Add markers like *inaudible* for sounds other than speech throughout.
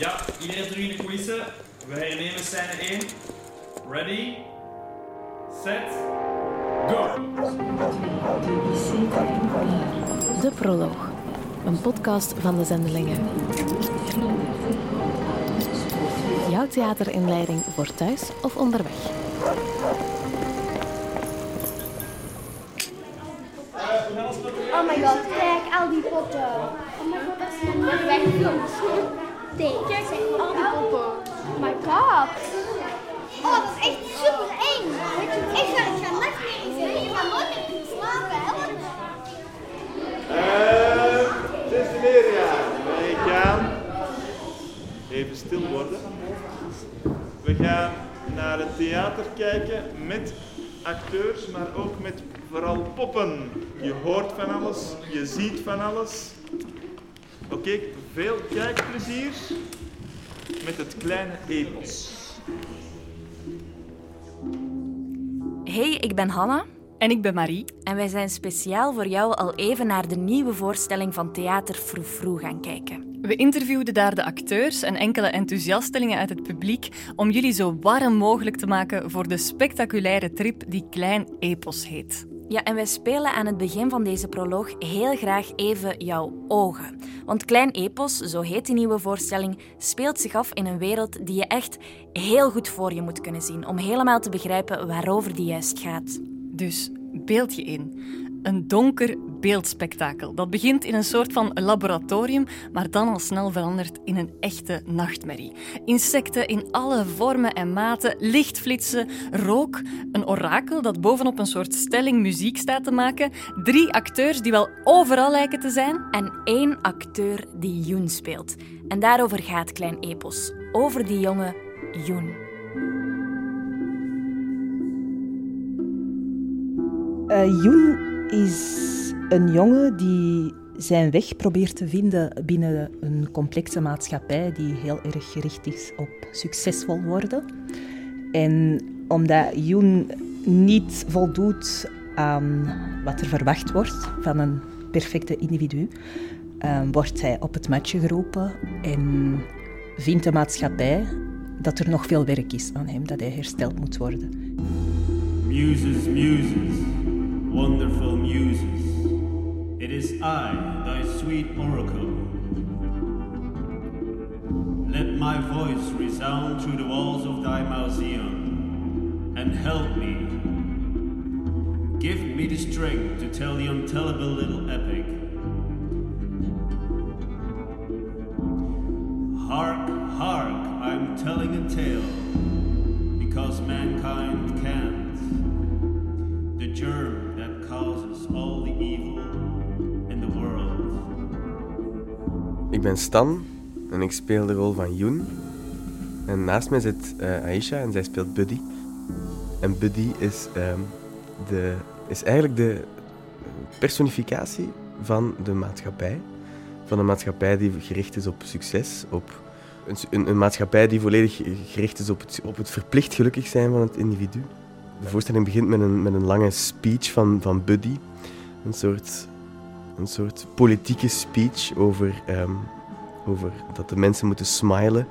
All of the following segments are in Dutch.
Ja, iedereen terug in de coulissen. We hernemen scène 1. Ready, set, go! De Proloog, een podcast van de Zendelingen. Jouw theaterinleiding voor thuis of onderweg. Oh my god, kijk al die poppen. Oh my god, dat is een weggefilmd. Nee, kijk al die poppen. Oh my god. Oh, dat is echt super eng. Ik ga, ik ga nachtmerries. Je gaat nooit meer slapen, hè? Uh, zesde leerjaar. Wij gaan even stil worden. We gaan naar het theater kijken met acteurs, maar ook met vooral poppen. Je hoort van alles, je ziet van alles. Oké, veel kijkplezier met het kleine epos. Hey, ik ben Hanna. En ik ben Marie. En wij zijn speciaal voor jou al even naar de nieuwe voorstelling van Theater Froufrou gaan kijken. We interviewden daar de acteurs en enkele enthousiastelingen uit het publiek om jullie zo warm mogelijk te maken voor de spectaculaire trip die Klein Epos heet. Ja, en wij spelen aan het begin van deze proloog heel graag even jouw ogen. Want Klein Epos, zo heet die nieuwe voorstelling, speelt zich af in een wereld die je echt heel goed voor je moet kunnen zien om helemaal te begrijpen waarover die juist gaat. Dus beeld je in. Een donker beeldspektakel. Dat begint in een soort van laboratorium, maar dan al snel verandert in een echte nachtmerrie. Insecten in alle vormen en maten, lichtflitsen, rook, een orakel dat bovenop een soort stelling muziek staat te maken, drie acteurs die wel overal lijken te zijn en één acteur die Joen speelt. En daarover gaat Klein Epos. Over die jonge Joen. Uh, Joen is een jongen die zijn weg probeert te vinden binnen een complexe maatschappij die heel erg gericht is op succesvol worden. En omdat Joen niet voldoet aan wat er verwacht wordt van een perfecte individu, uh, wordt hij op het matje geroepen en vindt de maatschappij dat er nog veel werk is aan hem, dat hij hersteld moet worden. Muses, muses. Wonderful muses. It is I, thy sweet oracle. Let my voice resound through the walls of thy museum, and help me. Give me the strength to tell the untellable little epic. Hark, hark, I'm telling a tale, because mankind Ik ben Stan en ik speel de rol van Yoon. En naast mij zit uh, Aisha en zij speelt Buddy. En Buddy is, um, de, is eigenlijk de personificatie van de maatschappij. Van een maatschappij die gericht is op succes, op een, een, maatschappij die volledig gericht is op het, op het verplicht gelukkig zijn van het individu. De voorstelling begint met een, met een lange speech van, van Buddy. Een soort, een soort politieke speech over, um, over dat de mensen moeten smilen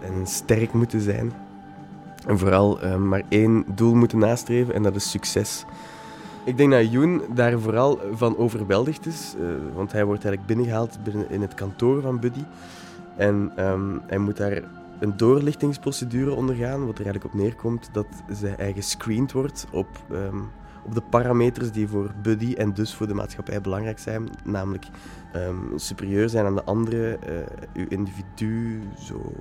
en sterk moeten zijn. En vooral um, maar één doel moeten nastreven en dat is succes. Ik denk dat Joen daar vooral van overweldigd is, uh, want hij wordt eigenlijk binnengehaald binnen in het kantoor van Buddy. En um, hij moet daar een doorlichtingsprocedure ondergaan, wat er eigenlijk op neerkomt dat zij gescreend wordt op, op de parameters die voor Buddy en dus voor de maatschappij belangrijk zijn, namelijk um, superieur zijn aan de andere, uh, uw individu zo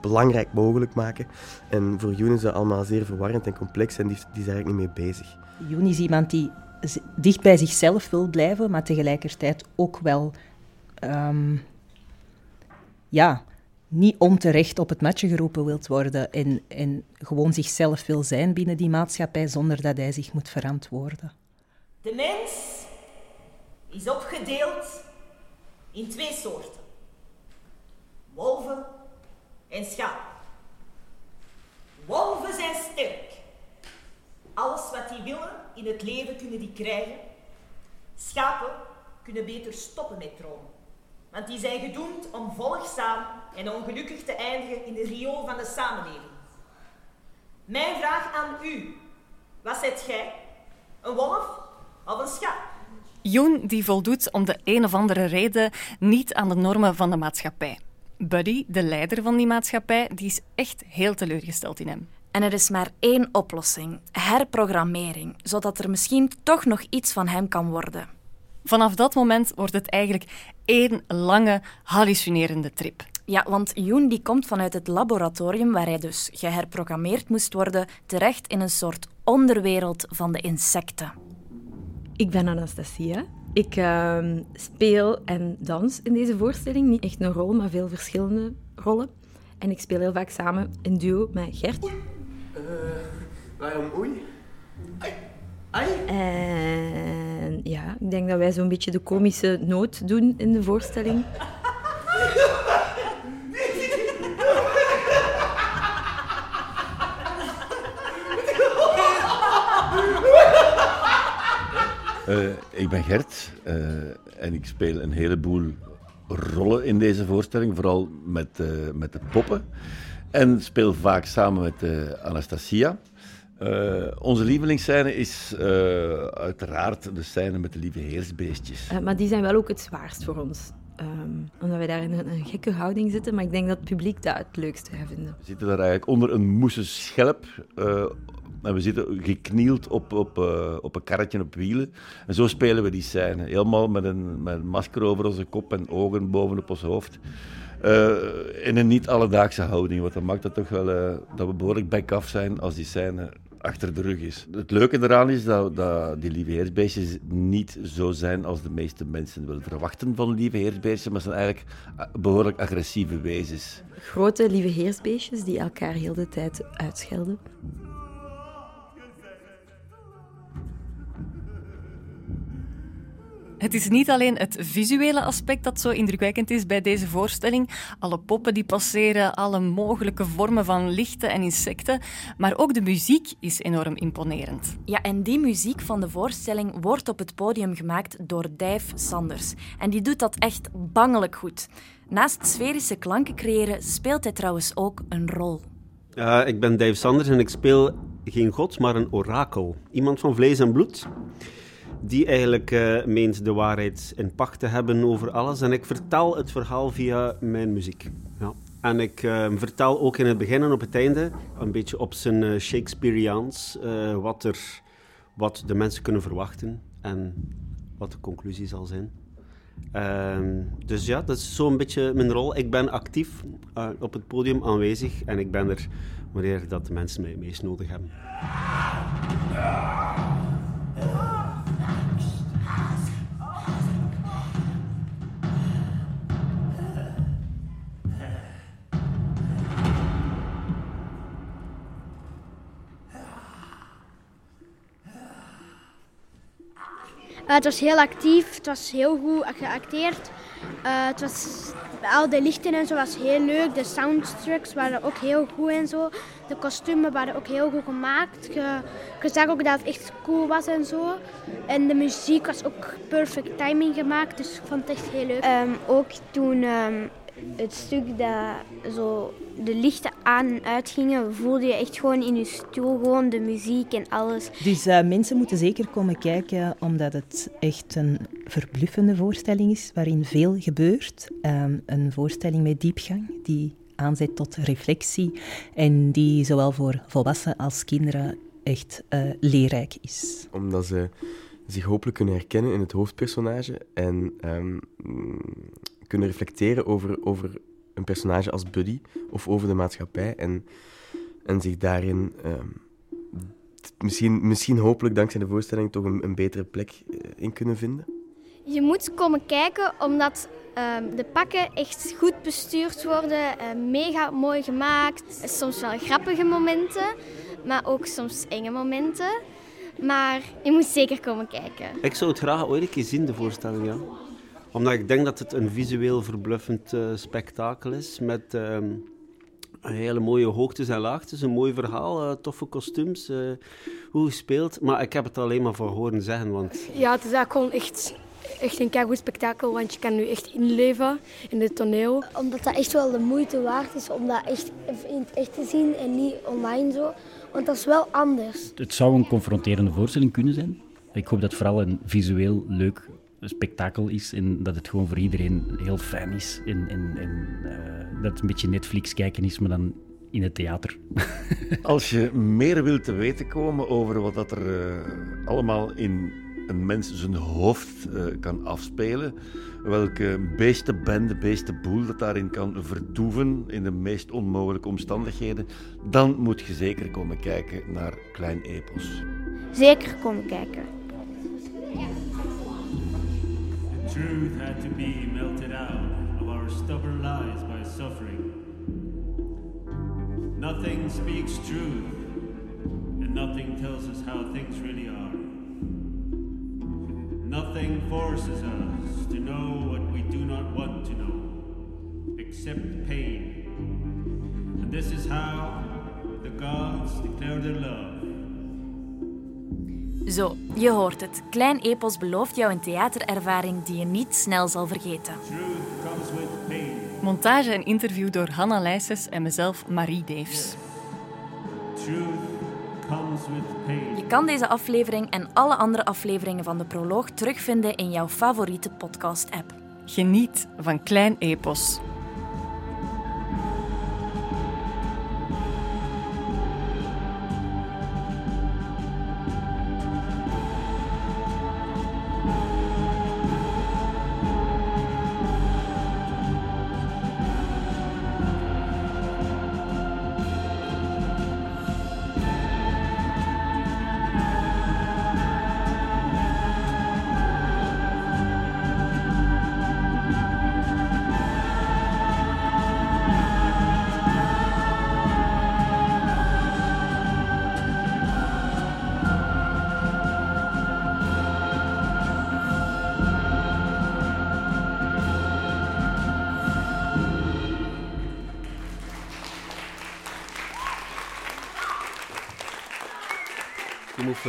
belangrijk mogelijk maken. En voor Yoon is dat allemaal zeer verwarrend en complex en die, die is eigenlijk niet mee bezig. Yoon is iemand die dicht bij zichzelf wil blijven, maar tegelijkertijd ook wel um, ja, niet onterecht op het matje geroepen wilt worden en, en gewoon zichzelf wil zijn binnen die maatschappij zonder dat hij zich moet verantwoorden. De mens is opgedeeld in twee soorten. Wolven en schapen. Wolven zijn sterk. Alles wat die willen in het leven kunnen die krijgen. Schapen kunnen beter stoppen met dromen. Want die zijn gedoemd om volgzaam en ongelukkig te eindigen in de riool van de samenleving. Mijn vraag aan u. Wat zet jij? Een wolf of een schaap? Joen die voldoet om de een of andere reden niet aan de normen van de maatschappij. Buddy, de leider van die maatschappij, die is echt heel teleurgesteld in hem. En er is maar één oplossing: herprogrammering, zodat er misschien toch nog iets van hem kan worden. Vanaf dat moment wordt het eigenlijk één lange, hallucinerende trip. Ja, want Yoon die komt vanuit het laboratorium waar hij dus geherprogrammeerd moest worden, terecht in een soort onderwereld van de insecten. Ik ben Anastasia. Ik ehm, speel en dans in deze voorstelling. Niet echt een rol, maar veel verschillende rollen. En ik speel heel vaak samen in duo met Gert. Uh, waarom oei? Ai. Ai. En ja, ik denk dat wij zo'n beetje de komische noot doen in de voorstelling. Uh, ik ben Gert uh, en ik speel een heleboel rollen in deze voorstelling, vooral met, uh, met de poppen. En speel vaak samen met Anastasia. Onze lievelingsscène is uiteraard de scène met de lieve heersbeestjes. maar die zijn wel ook het zwaarst voor ons. Um, omdat wij daar in een, een, gekke houding zitten, maar ik denk dat het publiek dat het leukste gaat vinden. We zitten daar eigenlijk onder een moessen schelp en we zitten geknield op, op, op een karretje op wielen. En zo spelen we die scène. Helemaal met een, met een masker over onze kop en ogen bovenop ons hoofd. In een niet alledaagse houding. Wat dat maakt dat toch wel dat we behoorlijk back af zijn als die scène achter de rug is. Het leuke eraan is dat, dat die lieve heersbeestjes niet zo zijn als de meeste mensen willen verwachten van lieve heersbeestjes, maar ze zijn eigenlijk behoorlijk agressieve wezens. Grote lieve heersbeestjes die elkaar heel de tijd uitschelden. Het is niet alleen het visuele aspect dat zo indrukwekkend is bij deze voorstelling. Alle poppen die passeren, alle mogelijke vormen van lichten en insecten. Maar ook de muziek is enorm imponerend. Ja, en die muziek van de voorstelling wordt op het podium gemaakt door Dave Sanders. En die doet dat echt bangelijk goed. Naast sferische klanken creëren speelt hij trouwens ook een rol. Uh, ik ben Dave Sanders en ik speel geen god, maar een orakel. Iemand van vlees en bloed die eigenlijk uh, meent de waarheid in pacht te hebben over alles. En ik vertel het verhaal via mijn muziek. Ja. En ik uh, vertel ook in het begin en op het einde, een beetje op zijn uh, Shakespeareaans, wat, er, wat de mensen kunnen verwachten en wat de conclusie zal zijn. Ehm, dus ja, dat is zo'n beetje mijn rol. Ik ben actief op het podium aanwezig en ik ben er wanneer dat de mensen mij meest nodig hebben. Het was heel actief, het was heel goed geacteerd. Uh, het was, al de lichten en zo was heel leuk. De soundtracks waren ook heel goed en zo. De kostumen waren ook heel goed gemaakt. Je, zag ook dat het echt cool was en zo. En de muziek was ook perfect timing gemaakt, dus ik vond het echt heel leuk. Um, ook toen um, het stuk dat zo de lichten aan en uit gingen, voelde je echt gewoon in je stoel gewoon de muziek en alles. Dus uh, mensen moeten zeker komen kijken, omdat het echt een verbluffende voorstelling is, waarin veel gebeurt. Um, een voorstelling met diepgang, die aanzet tot reflectie en die zowel voor volwassenen als kinderen echt uh, leerrijk is. Omdat ze zich hopelijk kunnen herkennen in het hoofdpersonage en um, kunnen reflecteren over, over een personage als Buddy of over de maatschappij en, en zich daarin um, misschien, misschien hopelijk dankzij de voorstelling toch een, een betere plek uh, in kunnen vinden? Je moet komen kijken omdat um, de pakken echt goed bestuurd worden, uh, mega mooi gemaakt. Soms wel grappige momenten, maar ook soms enge momenten. Maar je moet zeker komen kijken. Ik zou het graag ooit een keer zien, de voorstelling. Ja omdat ik denk dat het een visueel verbluffend uh, spektakel is. Met uh, hele mooie hoogtes en laagtes. Een mooi verhaal, uh, toffe kostuums. Uh, goed gespeeld. Maar ik heb het alleen maar van horen zeggen. Want... Ja, het is eigenlijk gewoon echt echt een keigoed spektakel, want je kan nu echt inleven in het toneel. Omdat dat echt wel de moeite waard is om dat echt in het echt te zien en niet online zo. Want dat is wel anders. Het zou een confronterende voorstelling kunnen zijn. Ik hoop dat het vooral een visueel leuk spektakel is en dat het gewoon voor iedereen heel fijn is. En, en, en uh, dat het een beetje Netflix kijken is, maar dan in het theater. *laughs* Als je meer wilt te weten komen over wat dat er uh, allemaal in een mens zijn hoofd uh, kan afspelen, welke beestenbende, beestenboel dat daarin kan vertoeven in de meest onmogelijke omstandigheden, dan moet je zeker komen kijken naar Klein Epos. Zeker komen kijken. Truth had to be melted out of our stubborn lies by suffering. Nothing speaks truth, and nothing tells us how things really are. Nothing forces us to know what we do not want to know, except pain. And this is how the gods declare their love. Zo, je hoort het. Klein Epos belooft jou een theaterervaring die je niet snel zal vergeten. Montage en interview door Hanna Leijsens en mezelf, Marie Deefs. Je kan deze aflevering en alle andere afleveringen van de proloog terugvinden in jouw favoriete podcast-app. Geniet van Klein Epos.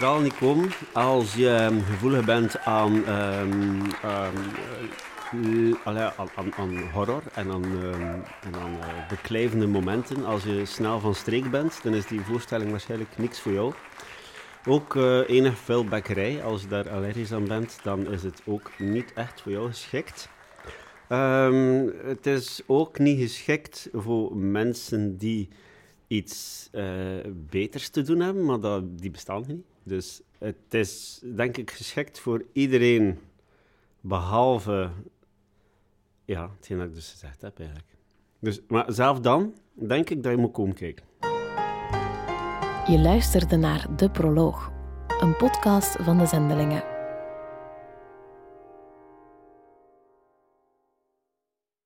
Niet komen als je gevoelig bent aan, um, aan, aan, horror en aan, um, en aan uh, beklijvende momenten. Als je snel van streek bent, dan is die voorstelling waarschijnlijk niks voor jou. Ook uh, enig veel bekkerij, als je daar allergisch aan bent, dan is het ook niet echt voor jou geschikt. Het is ook niet geschikt voor mensen die iets beters te doen hebben, maar dat, die bestaan niet. Dus het is denk ik geschikt voor iedereen, behalve ja, hetgeen dat ik dus gezegd heb eigenlijk. Dus, maar zelf dan denk ik dat je moet komen kijken. Je luisterde naar De Proloog, een podcast van de Zendelingen.